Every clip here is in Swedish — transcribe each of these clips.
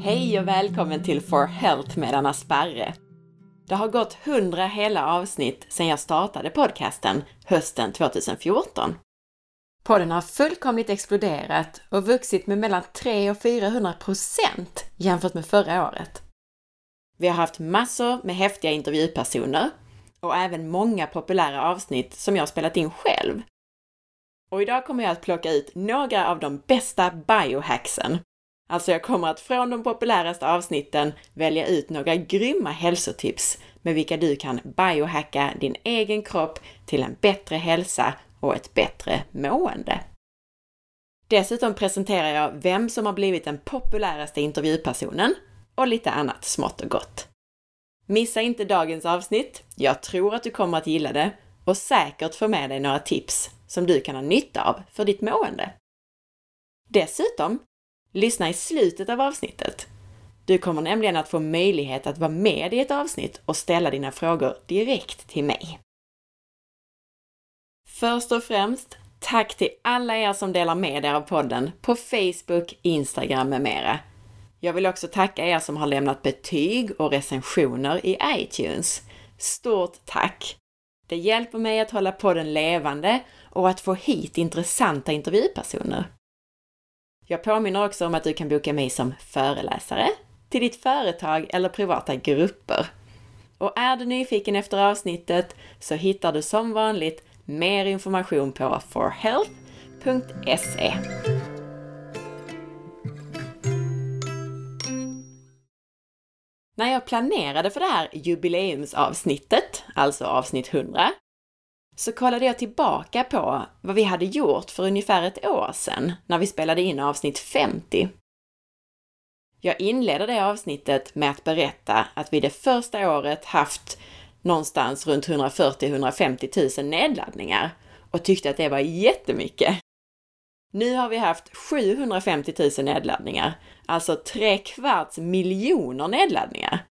Hej och välkommen till For Health med Anna Sparre. Det har gått 100 hela avsnitt sedan jag startade podcasten hösten 2014. Podden har fullkomligt exploderat och vuxit med mellan 300 och 400 procent jämfört med förra året. Vi har haft massor med häftiga intervjupersoner och även många populära avsnitt som jag spelat in själv. Och idag kommer jag att plocka ut några av de bästa biohacksen. Alltså jag kommer att från de populäraste avsnitten välja ut några grymma hälsotips med vilka du kan biohacka din egen kropp till en bättre hälsa och ett bättre mående. Dessutom presenterar jag vem som har blivit den populäraste intervjupersonen och lite annat smått och gott. Missa inte dagens avsnitt. Jag tror att du kommer att gilla det och säkert få med dig några tips som du kan ha nytta av för ditt mående. Dessutom, lyssna i slutet av avsnittet. Du kommer nämligen att få möjlighet att vara med i ett avsnitt och ställa dina frågor direkt till mig. Först och främst, tack till alla er som delar med er av podden på Facebook, Instagram med mera. Jag vill också tacka er som har lämnat betyg och recensioner i iTunes. Stort tack! Det hjälper mig att hålla podden levande och att få hit intressanta intervjupersoner. Jag påminner också om att du kan boka mig som föreläsare till ditt företag eller privata grupper. Och är du nyfiken efter avsnittet så hittar du som vanligt mer information på forhealth.se. När jag planerade för det här jubileumsavsnittet, alltså avsnitt 100, så kollade jag tillbaka på vad vi hade gjort för ungefär ett år sedan när vi spelade in avsnitt 50. Jag inledde det avsnittet med att berätta att vi det första året haft någonstans runt 140-150 000 nedladdningar och tyckte att det var jättemycket. Nu har vi haft 750 000 nedladdningar, alltså tre kvarts miljoner nedladdningar.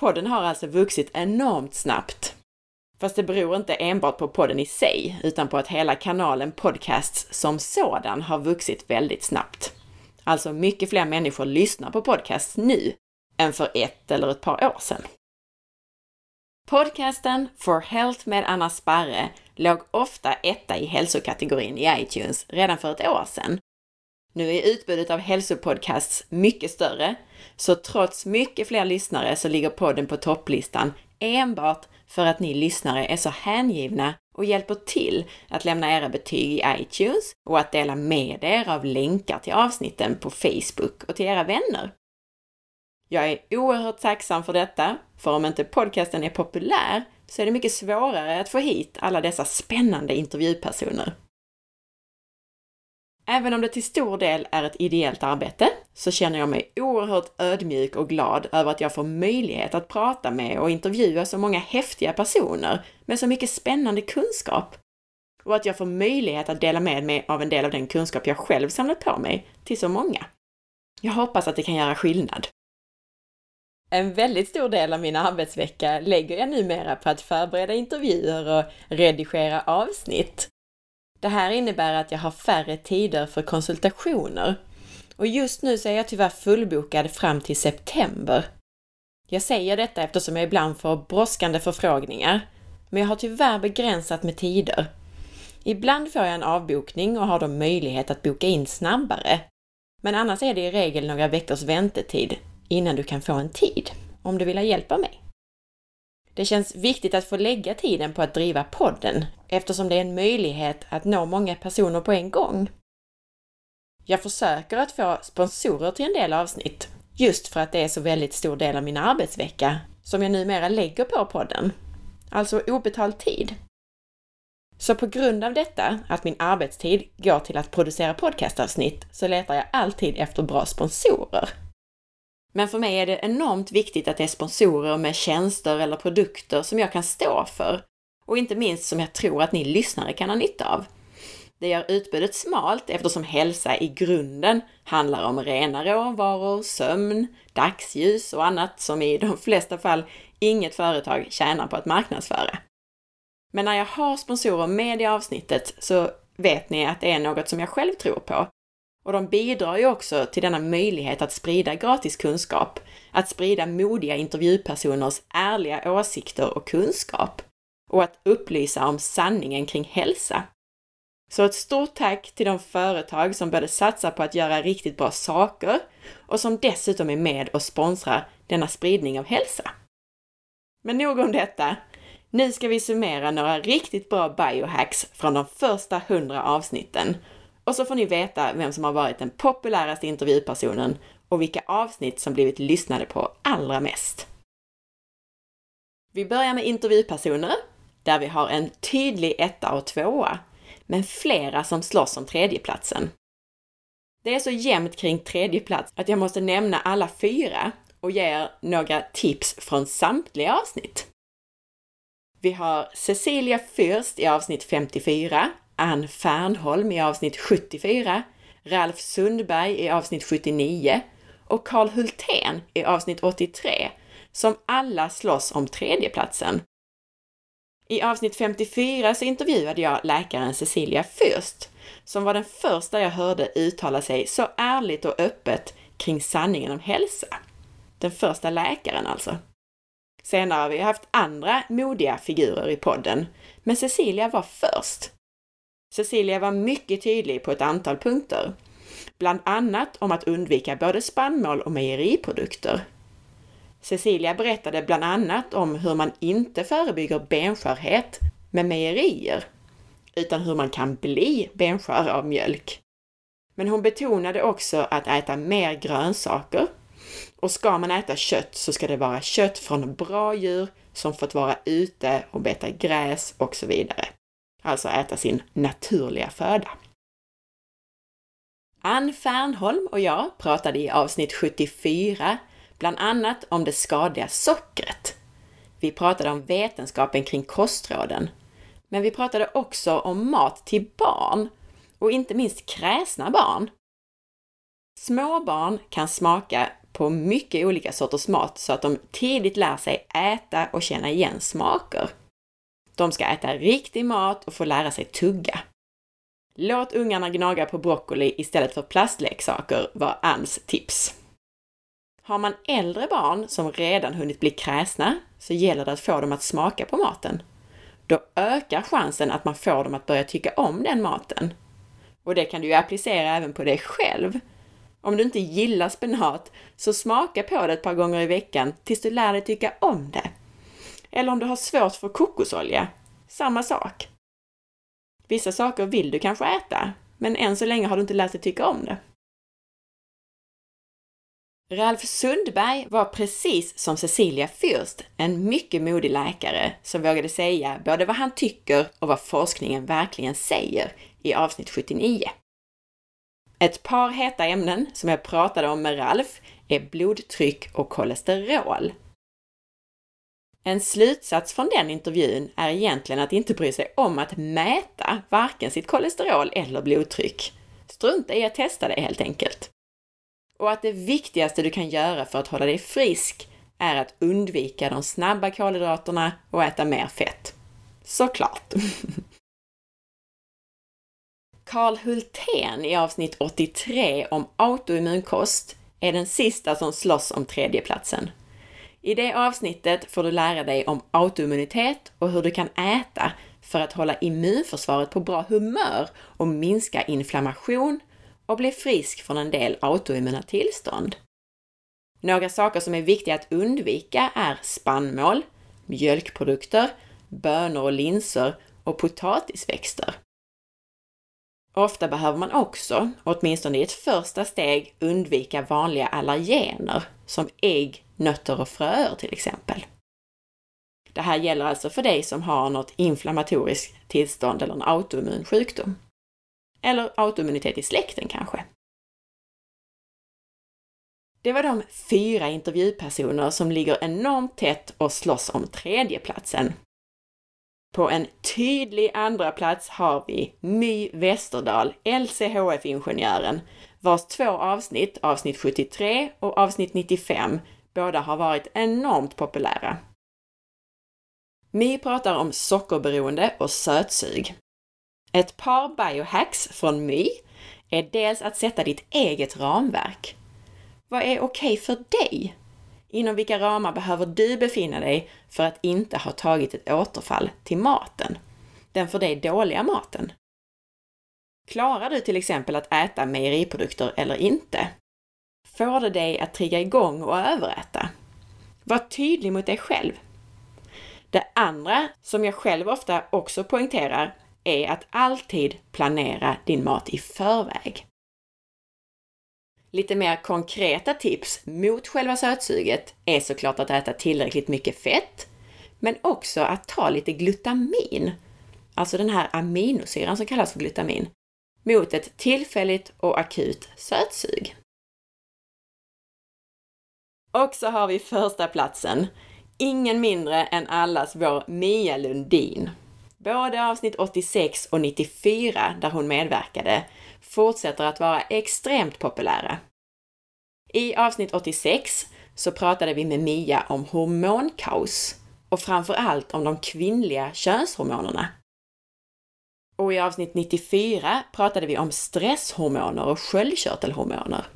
Podden har alltså vuxit enormt snabbt. Fast det beror inte enbart på podden i sig, utan på att hela kanalen Podcasts som sådan har vuxit väldigt snabbt. Alltså mycket fler människor lyssnar på podcasts nu än för ett eller ett par år sedan. Podcasten For Health med Anna Sparre låg ofta etta i hälsokategorin i iTunes redan för ett år sedan. Nu är utbudet av hälsopodcasts mycket större, så trots mycket fler lyssnare så ligger podden på topplistan enbart för att ni lyssnare är så hängivna och hjälper till att lämna era betyg i iTunes och att dela med er av länkar till avsnitten på Facebook och till era vänner. Jag är oerhört tacksam för detta, för om inte podcasten är populär så är det mycket svårare att få hit alla dessa spännande intervjupersoner. Även om det till stor del är ett ideellt arbete så känner jag mig oerhört ödmjuk och glad över att jag får möjlighet att prata med och intervjua så många häftiga personer med så mycket spännande kunskap. Och att jag får möjlighet att dela med mig av en del av den kunskap jag själv samlat på mig till så många. Jag hoppas att det kan göra skillnad. En väldigt stor del av min arbetsvecka lägger jag numera på att förbereda intervjuer och redigera avsnitt. Det här innebär att jag har färre tider för konsultationer. Och just nu så är jag tyvärr fullbokad fram till september. Jag säger detta eftersom jag ibland får brådskande förfrågningar, men jag har tyvärr begränsat med tider. Ibland får jag en avbokning och har då möjlighet att boka in snabbare. Men annars är det i regel några veckors väntetid innan du kan få en tid, om du vill ha hjälp av mig. Det känns viktigt att få lägga tiden på att driva podden eftersom det är en möjlighet att nå många personer på en gång. Jag försöker att få sponsorer till en del avsnitt, just för att det är så väldigt stor del av min arbetsvecka som jag numera lägger på podden. Alltså obetald tid. Så på grund av detta, att min arbetstid går till att producera podcastavsnitt, så letar jag alltid efter bra sponsorer. Men för mig är det enormt viktigt att det är sponsorer med tjänster eller produkter som jag kan stå för och inte minst som jag tror att ni lyssnare kan ha nytta av. Det gör utbudet smalt eftersom hälsa i grunden handlar om rena råvaror, sömn, dagsljus och annat som i de flesta fall inget företag tjänar på att marknadsföra. Men när jag har sponsorer med i avsnittet så vet ni att det är något som jag själv tror på. Och de bidrar ju också till denna möjlighet att sprida gratis kunskap, att sprida modiga intervjupersoners ärliga åsikter och kunskap och att upplysa om sanningen kring hälsa. Så ett stort tack till de företag som både satsar på att göra riktigt bra saker och som dessutom är med och sponsrar denna spridning av hälsa. Men nog om detta. Nu ska vi summera några riktigt bra biohacks från de första hundra avsnitten. Och så får ni veta vem som har varit den populäraste intervjupersonen och vilka avsnitt som blivit lyssnade på allra mest. Vi börjar med intervjupersoner, där vi har en tydlig etta och tvåa, men flera som slåss om tredjeplatsen. Det är så jämnt kring tredjeplats att jag måste nämna alla fyra och ge er några tips från samtliga avsnitt. Vi har Cecilia Fürst i avsnitt 54, Ann Fernholm i avsnitt 74, Ralf Sundberg i avsnitt 79 och Karl Hultén i avsnitt 83, som alla slåss om tredjeplatsen. I avsnitt 54 så intervjuade jag läkaren Cecilia Fürst, som var den första jag hörde uttala sig så ärligt och öppet kring sanningen om hälsa. Den första läkaren alltså. Senare har vi haft andra modiga figurer i podden, men Cecilia var först. Cecilia var mycket tydlig på ett antal punkter. Bland annat om att undvika både spannmål och mejeriprodukter. Cecilia berättade bland annat om hur man inte förebygger benskörhet med mejerier, utan hur man kan bli benskör av mjölk. Men hon betonade också att äta mer grönsaker och ska man äta kött så ska det vara kött från bra djur som fått vara ute och beta gräs och så vidare. Alltså äta sin naturliga föda. Ann Fernholm och jag pratade i avsnitt 74 bland annat om det skadliga sockret. Vi pratade om vetenskapen kring kostråden, men vi pratade också om mat till barn och inte minst kräsna barn. Små barn kan smaka på mycket olika sorters mat så att de tidigt lär sig äta och känna igen smaker. De ska äta riktig mat och få lära sig tugga. Låt ungarna gnaga på broccoli istället för plastleksaker var Anns tips. Har man äldre barn som redan hunnit bli kräsna så gäller det att få dem att smaka på maten. Då ökar chansen att man får dem att börja tycka om den maten. Och det kan du ju applicera även på dig själv. Om du inte gillar spenat, så smaka på det ett par gånger i veckan tills du lär dig tycka om det. Eller om du har svårt för kokosolja, samma sak. Vissa saker vill du kanske äta, men än så länge har du inte lärt dig tycka om det. Ralf Sundberg var precis som Cecilia Fürst en mycket modig läkare som vågade säga både vad han tycker och vad forskningen verkligen säger i avsnitt 79. Ett par heta ämnen som jag pratade om med Ralf är blodtryck och kolesterol. En slutsats från den intervjun är egentligen att inte bry sig om att mäta varken sitt kolesterol eller blodtryck. Strunta i att testa det helt enkelt. Och att det viktigaste du kan göra för att hålla dig frisk är att undvika de snabba kolhydraterna och äta mer fett. Såklart! Karl Hultén i avsnitt 83 om autoimmunkost är den sista som slåss om tredjeplatsen. I det avsnittet får du lära dig om autoimmunitet och hur du kan äta för att hålla immunförsvaret på bra humör och minska inflammation och bli frisk från en del autoimmuna tillstånd. Några saker som är viktiga att undvika är spannmål, mjölkprodukter, bönor och linser och potatisväxter. Ofta behöver man också, åtminstone i ett första steg, undvika vanliga allergener som ägg, nötter och fröer till exempel. Det här gäller alltså för dig som har något inflammatoriskt tillstånd eller en autoimmun sjukdom. Eller autoimmunitet i släkten kanske. Det var de fyra intervjupersoner som ligger enormt tätt och slåss om tredjeplatsen. På en tydlig andra plats har vi My Westerdahl, LCHF-ingenjören, vars två avsnitt, avsnitt 73 och avsnitt 95, båda har varit enormt populära. My pratar om sockerberoende och sötsug. Ett par biohacks från My är dels att sätta ditt eget ramverk. Vad är okej okay för dig? Inom vilka ramar behöver du befinna dig för att inte ha tagit ett återfall till maten? Den för dig dåliga maten. Klarar du till exempel att äta mejeriprodukter eller inte? Får det dig att trigga igång och överäta? Var tydlig mot dig själv. Det andra, som jag själv ofta också poängterar, är att alltid planera din mat i förväg. Lite mer konkreta tips mot själva sötsuget är såklart att äta tillräckligt mycket fett, men också att ta lite glutamin, alltså den här aminosyran som kallas för glutamin, mot ett tillfälligt och akut sötsug. Och så har vi första platsen, ingen mindre än allas vår Mia Lundin. Både avsnitt 86 och 94, där hon medverkade, fortsätter att vara extremt populära. I avsnitt 86 så pratade vi med Mia om hormonkaos och framför allt om de kvinnliga könshormonerna. Och i avsnitt 94 pratade vi om stresshormoner och sköldkörtelhormoner.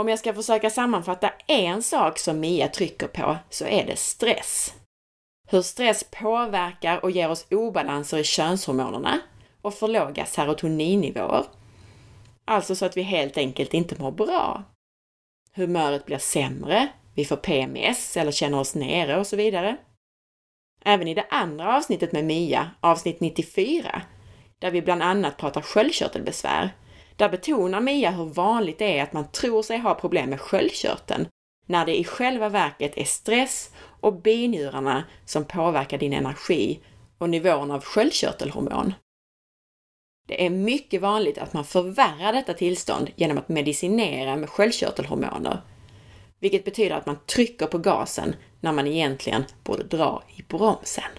Om jag ska försöka sammanfatta en sak som Mia trycker på så är det stress. Hur stress påverkar och ger oss obalanser i könshormonerna och för låga serotoninnivåer. Alltså så att vi helt enkelt inte mår bra. Humöret blir sämre, vi får PMS eller känner oss nere och så vidare. Även i det andra avsnittet med Mia, avsnitt 94, där vi bland annat pratar sköldkörtelbesvär, där betonar Mia hur vanligt det är att man tror sig ha problem med sköldkörteln, när det i själva verket är stress och binjurarna som påverkar din energi och nivån av sköldkörtelhormon. Det är mycket vanligt att man förvärrar detta tillstånd genom att medicinera med sköldkörtelhormoner, vilket betyder att man trycker på gasen när man egentligen borde dra i bromsen.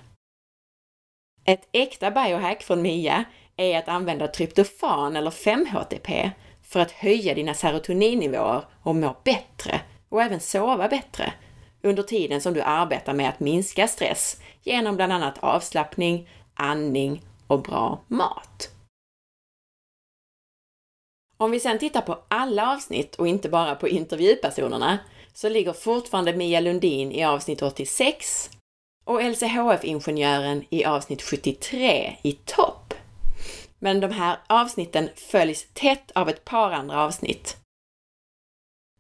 Ett äkta biohack från Mia är att använda tryptofan eller 5-HTP för att höja dina serotoninnivåer och må bättre och även sova bättre under tiden som du arbetar med att minska stress genom bland annat avslappning, andning och bra mat. Om vi sedan tittar på alla avsnitt och inte bara på intervjupersonerna så ligger fortfarande Mia Lundin i avsnitt 86 och LCHF-ingenjören i avsnitt 73 i topp. Men de här avsnitten följs tätt av ett par andra avsnitt.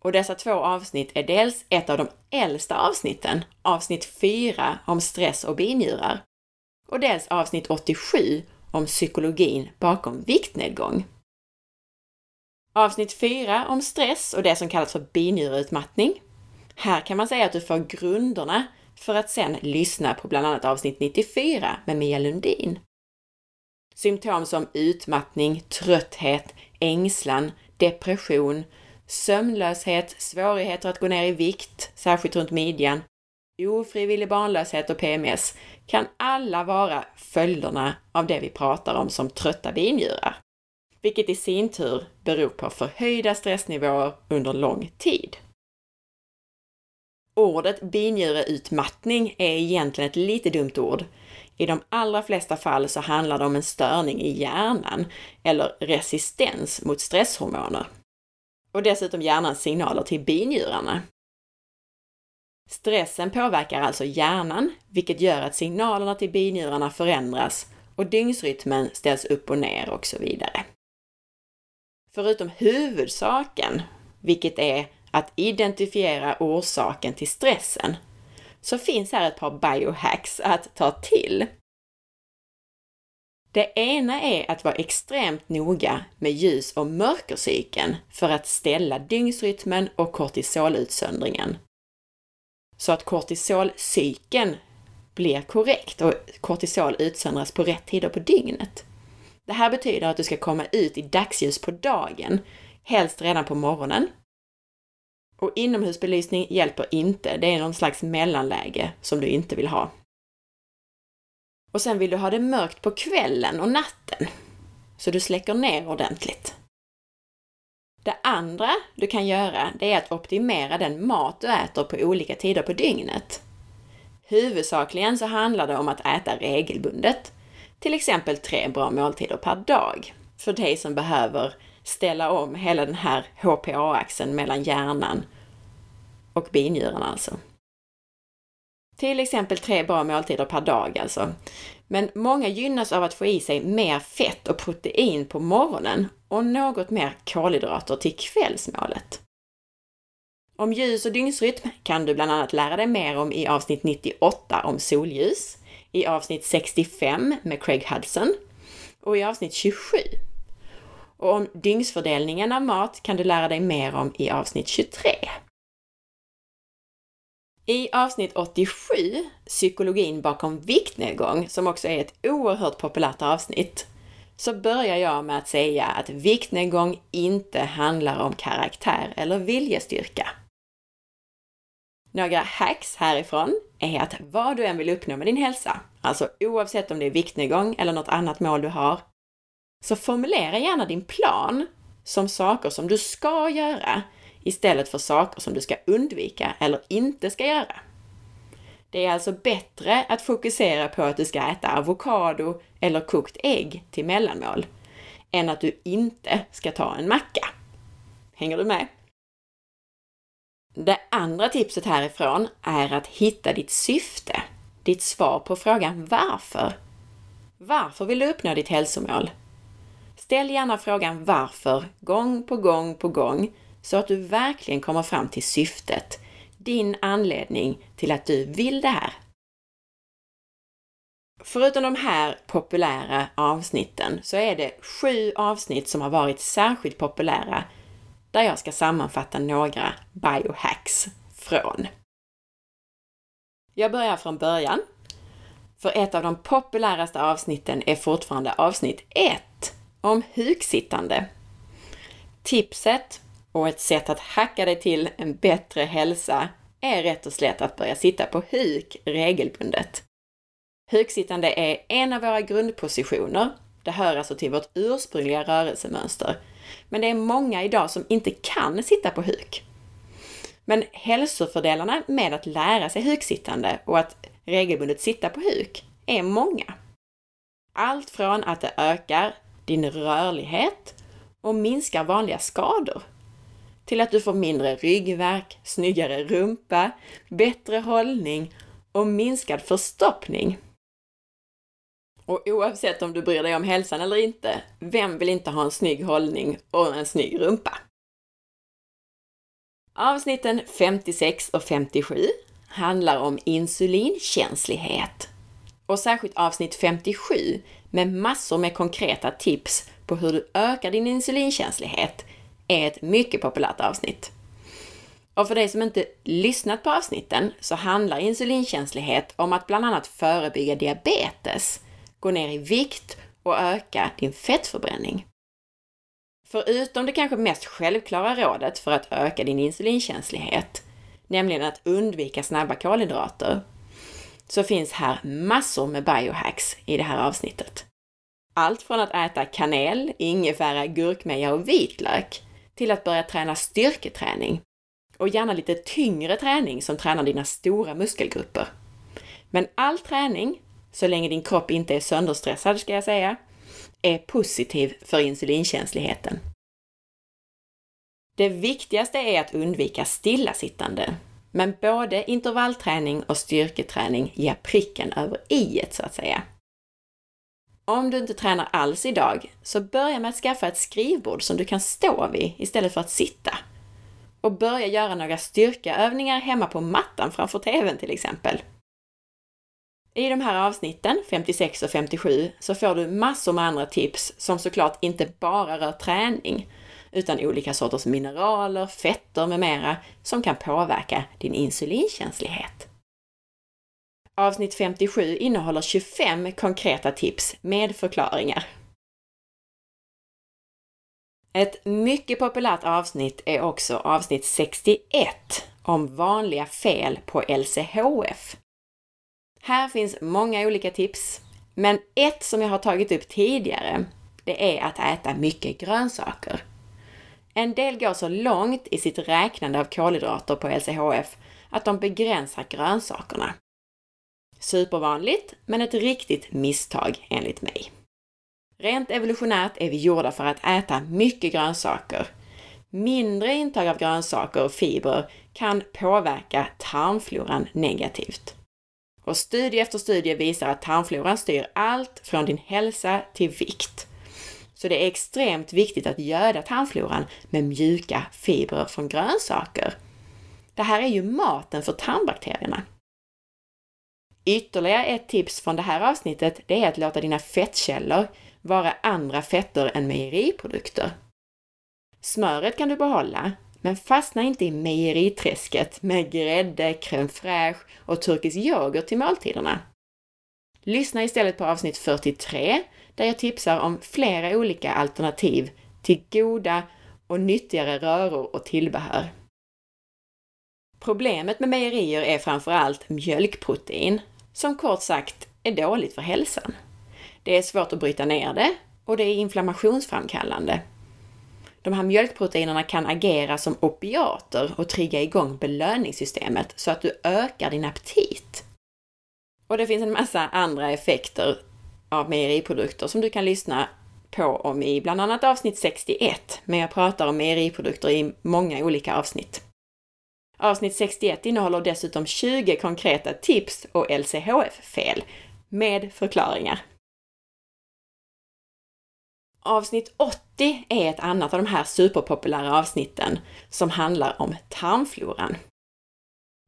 Och dessa två avsnitt är dels ett av de äldsta avsnitten, avsnitt 4 om stress och binjurar, och dels avsnitt 87 om psykologin bakom viktnedgång. Avsnitt 4 om stress och det som kallas för binjureutmattning. Här kan man säga att du får grunderna för att sen lyssna på bland annat avsnitt 94 med Mia Lundin. Symptom som utmattning, trötthet, ängslan, depression, sömnlöshet, svårigheter att gå ner i vikt, särskilt runt midjan, ofrivillig barnlöshet och PMS kan alla vara följderna av det vi pratar om som trötta binjurar vilket i sin tur beror på förhöjda stressnivåer under lång tid. Ordet binjureutmattning är egentligen ett lite dumt ord. I de allra flesta fall så handlar det om en störning i hjärnan eller resistens mot stresshormoner. Och dessutom hjärnans signaler till binjurarna. Stressen påverkar alltså hjärnan, vilket gör att signalerna till binjurarna förändras och dygnsrytmen ställs upp och ner och så vidare. Förutom huvudsaken, vilket är att identifiera orsaken till stressen, så finns här ett par biohacks att ta till. Det ena är att vara extremt noga med ljus och mörkercykeln för att ställa dygnsrytmen och kortisolutsöndringen. Så att kortisolcykeln blir korrekt och kortisol utsöndras på rätt tider på dygnet. Det här betyder att du ska komma ut i dagsljus på dagen, helst redan på morgonen. Och inomhusbelysning hjälper inte, det är någon slags mellanläge som du inte vill ha. Och sen vill du ha det mörkt på kvällen och natten, så du släcker ner ordentligt. Det andra du kan göra, det är att optimera den mat du äter på olika tider på dygnet. Huvudsakligen så handlar det om att äta regelbundet, till exempel tre bra måltider per dag, för dig som behöver ställa om hela den här HPA-axeln mellan hjärnan och binjurarna alltså. Till exempel tre bra måltider per dag alltså. Men många gynnas av att få i sig mer fett och protein på morgonen och något mer kolhydrater till kvällsmålet. Om ljus och dygnsrytm kan du bland annat lära dig mer om i avsnitt 98 om solljus, i avsnitt 65 med Craig Hudson och i avsnitt 27. Och om dygnsfördelningen av mat kan du lära dig mer om i avsnitt 23. I avsnitt 87, Psykologin bakom viktnedgång, som också är ett oerhört populärt avsnitt, så börjar jag med att säga att viktnedgång inte handlar om karaktär eller viljestyrka. Några hacks härifrån är att vad du än vill uppnå med din hälsa, alltså oavsett om det är viktnedgång eller något annat mål du har, så formulera gärna din plan som saker som du ska göra istället för saker som du ska undvika eller inte ska göra. Det är alltså bättre att fokusera på att du ska äta avokado eller kokt ägg till mellanmål, än att du inte ska ta en macka. Hänger du med? Det andra tipset härifrån är att hitta ditt syfte, ditt svar på frågan varför. Varför vill du uppnå ditt hälsomål? Ställ gärna frågan varför gång på gång på gång så att du verkligen kommer fram till syftet, din anledning till att du vill det här. Förutom de här populära avsnitten så är det sju avsnitt som har varit särskilt populära där jag ska sammanfatta några biohacks från. Jag börjar från början. För ett av de populäraste avsnitten är fortfarande avsnitt 1 om huksittande. Tipset och ett sätt att hacka dig till en bättre hälsa är rätt och slätt att börja sitta på huk regelbundet. Huksittande är en av våra grundpositioner. Det hör alltså till vårt ursprungliga rörelsemönster. Men det är många idag som inte kan sitta på huk. Men hälsofördelarna med att lära sig huksittande och att regelbundet sitta på huk är många. Allt från att det ökar din rörlighet och minskar vanliga skador till att du får mindre ryggvärk, snyggare rumpa, bättre hållning och minskad förstoppning. Och oavsett om du bryr dig om hälsan eller inte, vem vill inte ha en snygg hållning och en snygg rumpa? Avsnitten 56 och 57 handlar om insulinkänslighet. Och särskilt avsnitt 57 med massor med konkreta tips på hur du ökar din insulinkänslighet är ett mycket populärt avsnitt. Och för dig som inte lyssnat på avsnitten så handlar insulinkänslighet om att bland annat förebygga diabetes, gå ner i vikt och öka din fettförbränning. Förutom det kanske mest självklara rådet för att öka din insulinkänslighet, nämligen att undvika snabba kolhydrater, så finns här massor med biohacks i det här avsnittet. Allt från att äta kanel, ingefära, gurkmeja och vitlök till att börja träna styrketräning och gärna lite tyngre träning som tränar dina stora muskelgrupper. Men all träning, så länge din kropp inte är sönderstressad ska jag säga, är positiv för insulinkänsligheten. Det viktigaste är att undvika stillasittande, men både intervallträning och styrketräning ger pricken över i så att säga. Om du inte tränar alls idag, så börja med att skaffa ett skrivbord som du kan stå vid istället för att sitta. Och börja göra några styrkeövningar hemma på mattan framför TVn till exempel. I de här avsnitten, 56 och 57, så får du massor med andra tips som såklart inte bara rör träning, utan olika sorters mineraler, fetter med mera som kan påverka din insulinkänslighet. Avsnitt 57 innehåller 25 konkreta tips med förklaringar. Ett mycket populärt avsnitt är också avsnitt 61 om vanliga fel på LCHF. Här finns många olika tips, men ett som jag har tagit upp tidigare, det är att äta mycket grönsaker. En del går så långt i sitt räknande av kolhydrater på LCHF att de begränsar grönsakerna. supervanligt, men ett riktigt misstag enligt mig. Rent evolutionärt är vi gjorda för att äta mycket grönsaker. Mindre intag av grönsaker och fibrer kan påverka tarmfloran negativt. Och studie efter studie visar att tarmfloran styr allt från din hälsa till vikt. Så det är extremt viktigt att göda tarmfloran med mjuka fibrer från grönsaker. Det här är ju maten för tarmbakterierna. Ytterligare ett tips från det här avsnittet, det är att låta dina fettkällor vara andra fetter än mejeriprodukter. Smöret kan du behålla, men fastna inte i mejeriträsket med grädde, crème fraîche och turkisk yoghurt till måltiderna. Lyssna istället på avsnitt 43 där jag tipsar om flera olika alternativ till goda och nyttigare röror och tillbehör. Problemet med mejerier är framför allt mjölkprotein, som kort sagt är dåligt för hälsan. Det är svårt att bryta ner det och det är inflammationsframkallande. De här mjölkproteinerna kan agera som opiater och trigga igång belöningssystemet så att du ökar din aptit. Och det finns en massa andra effekter av mejeriprodukter som du kan lyssna på om i bland annat avsnitt 61, men jag pratar om mejeriprodukter i många olika avsnitt. Avsnitt 61 innehåller dessutom 20 konkreta tips och LCHF-fel med förklaringar. Avsnitt 80 är ett annat av de här superpopulära avsnitten som handlar om tarmfloran.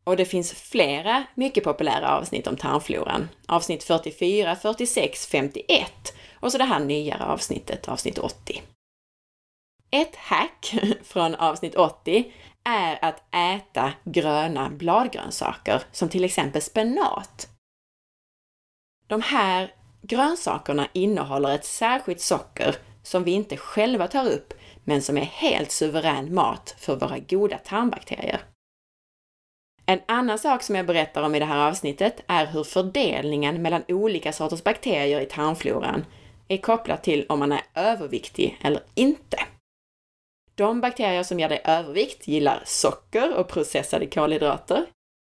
Och det finns flera mycket populära avsnitt om tarmfloran. Avsnitt 44, 46, 51 och så det här nyare avsnittet, avsnitt 80. Ett hack från avsnitt 80 är att äta gröna bladgrönsaker, som till exempel spenat. De här grönsakerna innehåller ett särskilt socker som vi inte själva tar upp, men som är helt suverän mat för våra goda tarmbakterier. En annan sak som jag berättar om i det här avsnittet är hur fördelningen mellan olika sorters bakterier i tarmfloran är kopplat till om man är överviktig eller inte. De bakterier som ger dig övervikt gillar socker och processade kolhydrater,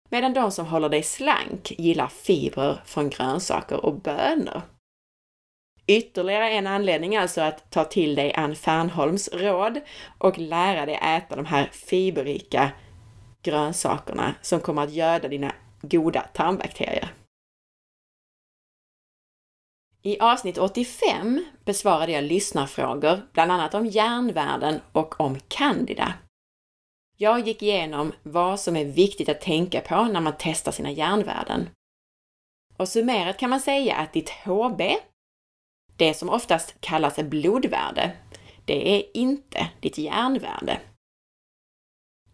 medan de som håller dig slank gillar fibrer från grönsaker och bönor. Ytterligare en anledning alltså att ta till dig Ann Fernholms råd och lära dig äta de här fiberrika grönsakerna som kommer att göda dina goda tarmbakterier. I avsnitt 85 besvarade jag lyssnarfrågor, bland annat om järnvärden och om candida. Jag gick igenom vad som är viktigt att tänka på när man testar sina järnvärden. Och summerat kan man säga att ditt HB, det som oftast kallas blodvärde, det är inte ditt järnvärde.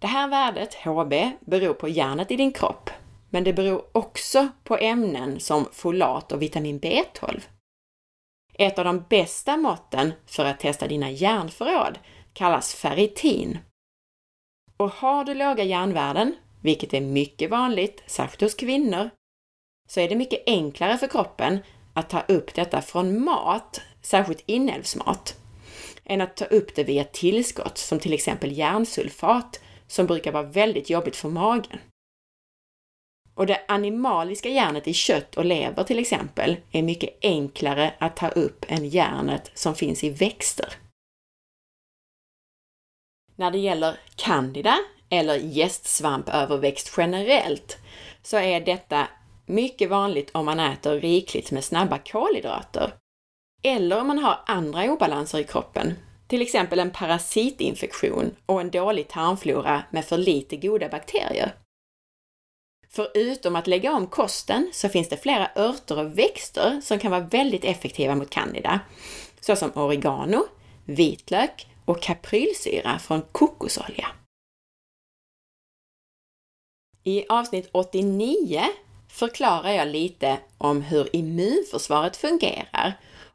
Det här värdet, HB, beror på järnet i din kropp, men det beror också på ämnen som folat och vitamin B12. Ett av de bästa måtten för att testa dina järnförråd kallas ferritin. Och har du låga järnvärden, vilket är mycket vanligt, särskilt hos kvinnor, så är det mycket enklare för kroppen att ta upp detta från mat, särskilt inälvsmat, än att ta upp det via tillskott som till exempel järnsulfat som brukar vara väldigt jobbigt för magen. Och det animaliska järnet i kött och lever till exempel är mycket enklare att ta upp än järnet som finns i växter. När det gäller candida, eller gästsvampöverväxt generellt, så är detta mycket vanligt om man äter rikligt med snabba kolhydrater. Eller om man har andra obalanser i kroppen, till exempel en parasitinfektion och en dålig tarmflora med för lite goda bakterier. Förutom att lägga om kosten så finns det flera örter och växter som kan vara väldigt effektiva mot candida, såsom oregano, vitlök och kaprylsyra från kokosolja. I avsnitt 89 förklarar jag lite om hur immunförsvaret fungerar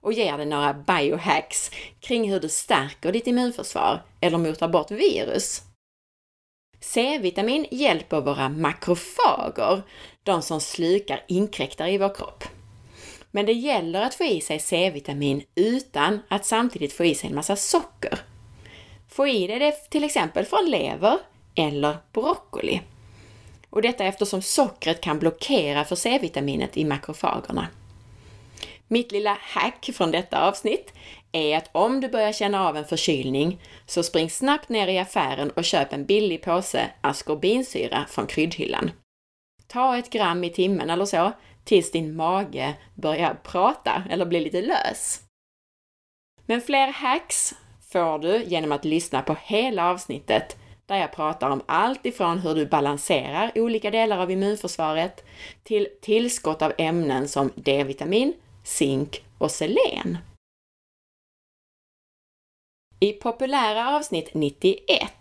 och ger dig några biohacks kring hur du stärker ditt immunförsvar eller motar bort virus. C-vitamin hjälper våra makrofager, de som slukar inkräktare i vår kropp. Men det gäller att få i sig C-vitamin utan att samtidigt få i sig en massa socker. Få i dig det till exempel från lever eller broccoli. Och detta eftersom sockret kan blockera för C-vitaminet i makrofagerna. Mitt lilla hack från detta avsnitt är att om du börjar känna av en förkylning så spring snabbt ner i affären och köp en billig påse askorbinsyra från kryddhyllan. Ta ett gram i timmen eller så tills din mage börjar prata eller bli lite lös. Men fler hacks får du genom att lyssna på hela avsnittet där jag pratar om allt ifrån hur du balanserar olika delar av immunförsvaret till tillskott av ämnen som D-vitamin, zink och selen. I populära avsnitt 91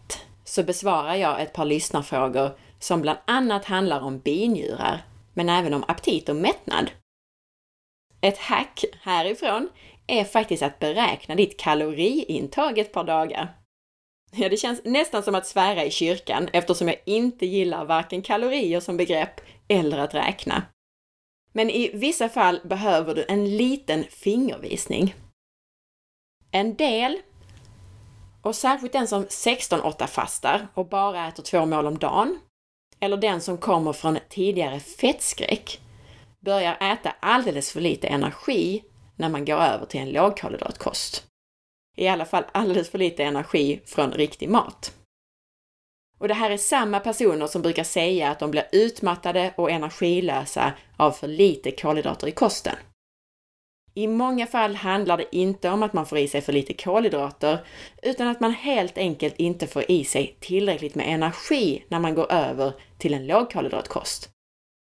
så besvarar jag ett par lyssnarfrågor som bland annat handlar om binjurar, men även om aptit och mättnad. Ett hack härifrån är faktiskt att beräkna ditt kaloriintag ett par dagar. Ja, det känns nästan som att svära i kyrkan eftersom jag inte gillar varken kalorier som begrepp eller att räkna. Men i vissa fall behöver du en liten fingervisning. En del, och särskilt den som 16-8 fastar och bara äter två mål om dagen, eller den som kommer från tidigare fettskräck, börjar äta alldeles för lite energi när man går över till en lågkolhydratkost. I alla fall alldeles för lite energi från riktig mat. Och det här är samma personer som brukar säga att de blir utmattade och energilösa av för lite kolhydrater i kosten. I många fall handlar det inte om att man får i sig för lite kolhydrater, utan att man helt enkelt inte får i sig tillräckligt med energi när man går över till en lågkolhydratkost.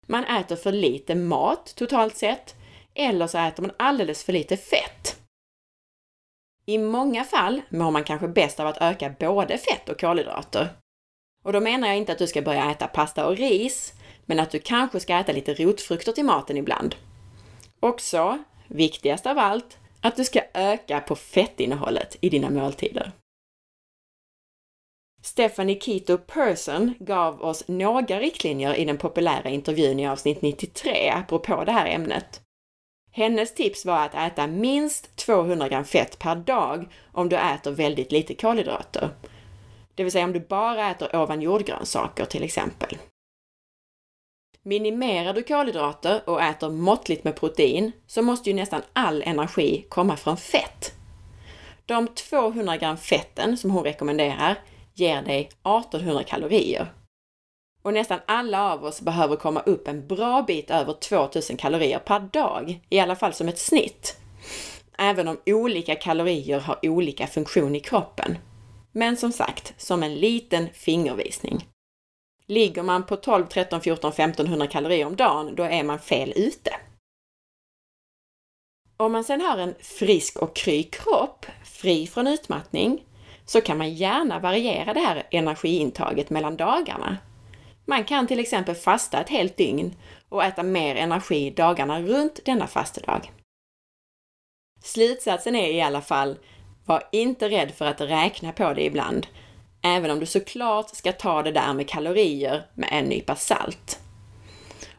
Man äter för lite mat totalt sett, eller så äter man alldeles för lite fett. I många fall mår man kanske bäst av att öka både fett och kolhydrater. Och då menar jag inte att du ska börja äta pasta och ris, men att du kanske ska äta lite rotfrukter till maten ibland. Också, viktigast av allt, att du ska öka på fettinnehållet i dina måltider. Stephanie Keto Person gav oss några riktlinjer i den populära intervjun i avsnitt 93 apropå det här ämnet. Hennes tips var att äta minst 200 gram fett per dag om du äter väldigt lite kolhydrater. Det vill säga om du bara äter ovan jordgrönsaker till exempel. Minimerar du kolhydrater och äter måttligt med protein så måste ju nästan all energi komma från fett. De 200 gram fetten som hon rekommenderar ger dig 1800 kalorier. Och nästan alla av oss behöver komma upp en bra bit över 2000 kalorier per dag, i alla fall som ett snitt. Även om olika kalorier har olika funktion i kroppen. Men som sagt, som en liten fingervisning. Ligger man på 12, 13, 14, 1500 kalorier om dagen, då är man fel ute. Om man sedan har en frisk och kry kropp, fri från utmattning, så kan man gärna variera det här energiintaget mellan dagarna. Man kan till exempel fasta ett helt dygn och äta mer energi dagarna runt denna fastedag. Slutsatsen är i alla fall, var inte rädd för att räkna på det ibland, även om du såklart ska ta det där med kalorier med en nypa salt.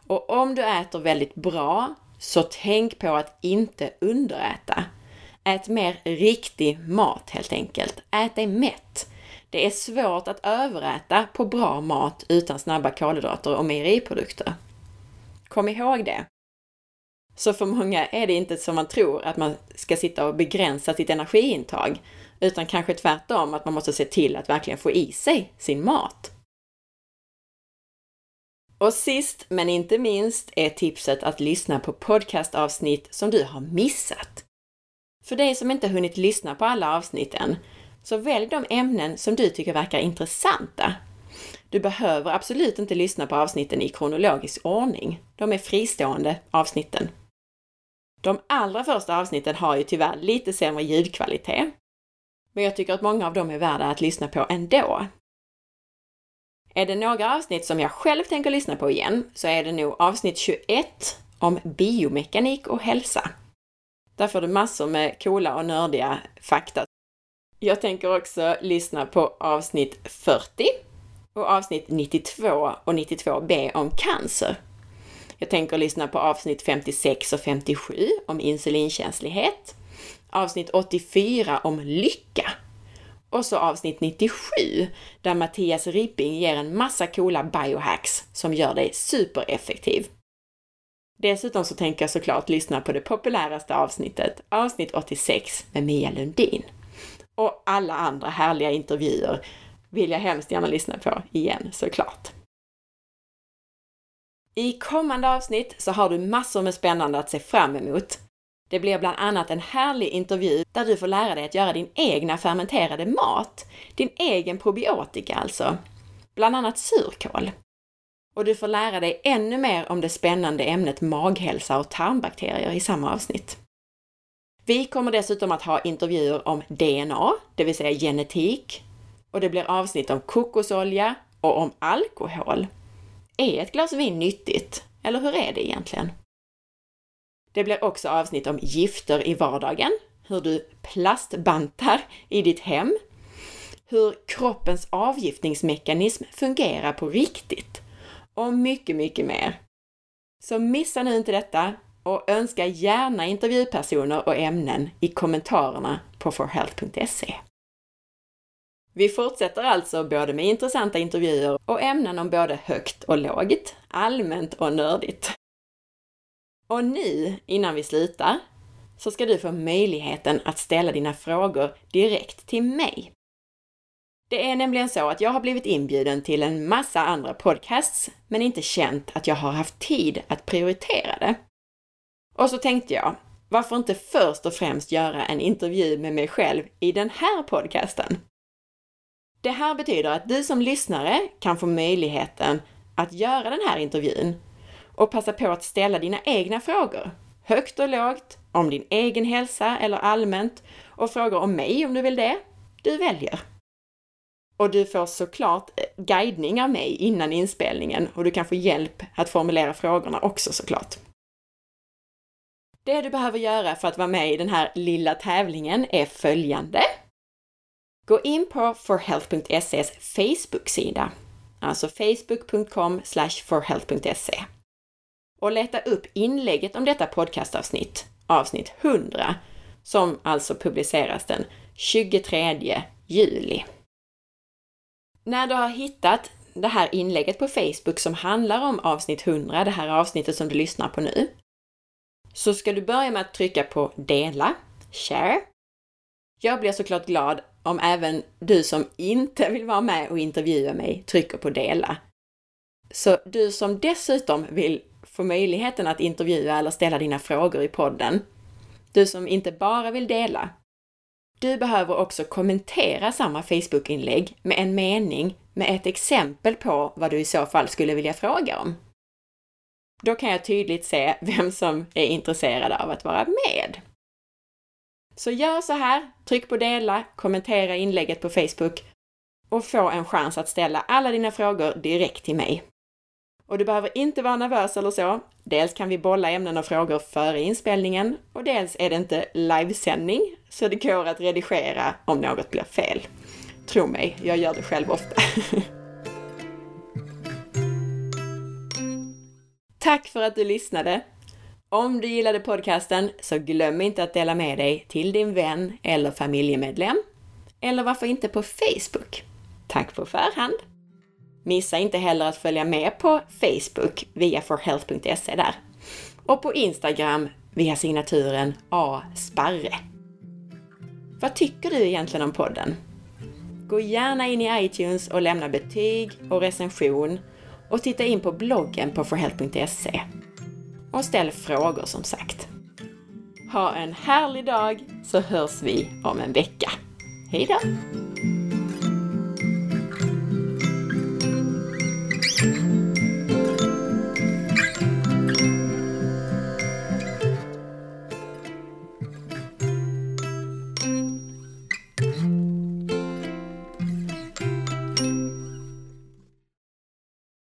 Och om du äter väldigt bra, så tänk på att inte underäta. Ät mer riktig mat helt enkelt. Ät dig mätt. Det är svårt att överäta på bra mat utan snabba kolhydrater och mejeriprodukter. Kom ihåg det. Så för många är det inte som man tror att man ska sitta och begränsa sitt energiintag, utan kanske tvärtom att man måste se till att verkligen få i sig sin mat. Och sist men inte minst är tipset att lyssna på podcastavsnitt som du har missat. För dig som inte hunnit lyssna på alla avsnitten, så välj de ämnen som du tycker verkar intressanta. Du behöver absolut inte lyssna på avsnitten i kronologisk ordning. De är fristående avsnitten. De allra första avsnitten har ju tyvärr lite sämre ljudkvalitet. Men jag tycker att många av dem är värda att lyssna på ändå. Är det några avsnitt som jag själv tänker lyssna på igen så är det nog avsnitt 21 om biomekanik och hälsa. Där får du massor med coola och nördiga fakta. Jag tänker också lyssna på avsnitt 40 och avsnitt 92 och 92b om cancer. Jag tänker lyssna på avsnitt 56 och 57 om insulinkänslighet, avsnitt 84 om lycka Och så avsnitt 97, där Mattias Ripping ger en massa coola biohacks som gör dig supereffektiv. Dessutom så tänker jag såklart lyssna på det populäraste avsnittet, avsnitt 86 med Mia Lundin. Och alla andra härliga intervjuer vill jag hemskt gärna lyssna på igen såklart. I kommande avsnitt så har du massor med spännande att se fram emot. Det blir bland annat en härlig intervju där du får lära dig att göra din egna fermenterade mat. Din egen probiotika alltså. Bland annat surkål. Och du får lära dig ännu mer om det spännande ämnet maghälsa och tarmbakterier i samma avsnitt. Vi kommer dessutom att ha intervjuer om DNA, det vill säga genetik, och det blir avsnitt om kokosolja och om alkohol. Är ett glas vin nyttigt? Eller hur är det egentligen? Det blir också avsnitt om gifter i vardagen, hur du plastbantar i ditt hem, hur kroppens avgiftningsmekanism fungerar på riktigt och mycket, mycket mer. Så missa nu inte detta och önska gärna intervjupersoner och ämnen i kommentarerna på forhealth.se. Vi fortsätter alltså både med intressanta intervjuer och ämnen om både högt och lågt, allmänt och nördigt. Och nu, innan vi slutar, så ska du få möjligheten att ställa dina frågor direkt till mig. Det är nämligen så att jag har blivit inbjuden till en massa andra podcasts, men inte känt att jag har haft tid att prioritera det. Och så tänkte jag, varför inte först och främst göra en intervju med mig själv i den här podcasten? Det här betyder att du som lyssnare kan få möjligheten att göra den här intervjun och passa på att ställa dina egna frågor, högt och lågt, om din egen hälsa eller allmänt och frågor om mig om du vill det. Du väljer. Och du får såklart eh, guidning av mig innan inspelningen och du kan få hjälp att formulera frågorna också såklart. Det du behöver göra för att vara med i den här lilla tävlingen är följande. Gå in på forhealth.ses Facebook-sida, alltså facebook.com forhealth.se och leta upp inlägget om detta podcastavsnitt, avsnitt 100, som alltså publiceras den 23 juli. När du har hittat det här inlägget på Facebook som handlar om avsnitt 100, det här avsnittet som du lyssnar på nu, så ska du börja med att trycka på dela, share. Jag blir såklart glad om även du som inte vill vara med och intervjua mig trycker på dela. Så du som dessutom vill få möjligheten att intervjua eller ställa dina frågor i podden, du som inte bara vill dela, du behöver också kommentera samma Facebook-inlägg med en mening med ett exempel på vad du i så fall skulle vilja fråga om. Då kan jag tydligt se vem som är intresserad av att vara med. Så gör så här, tryck på dela, kommentera inlägget på Facebook och få en chans att ställa alla dina frågor direkt till mig. Och du behöver inte vara nervös eller så. Dels kan vi bolla ämnen och frågor före inspelningen och dels är det inte livesändning, så det går att redigera om något blir fel. Tro mig, jag gör det själv ofta. Tack för att du lyssnade! Om du gillade podcasten så glöm inte att dela med dig till din vän eller familjemedlem. Eller varför inte på Facebook? Tack på förhand! Missa inte heller att följa med på Facebook via forhealth.se där. Och på Instagram via signaturen A. Sparre. Vad tycker du egentligen om podden? Gå gärna in i iTunes och lämna betyg och recension och titta in på bloggen på forhealth.se. Och ställ frågor som sagt. Ha en härlig dag så hörs vi om en vecka. Hejdå!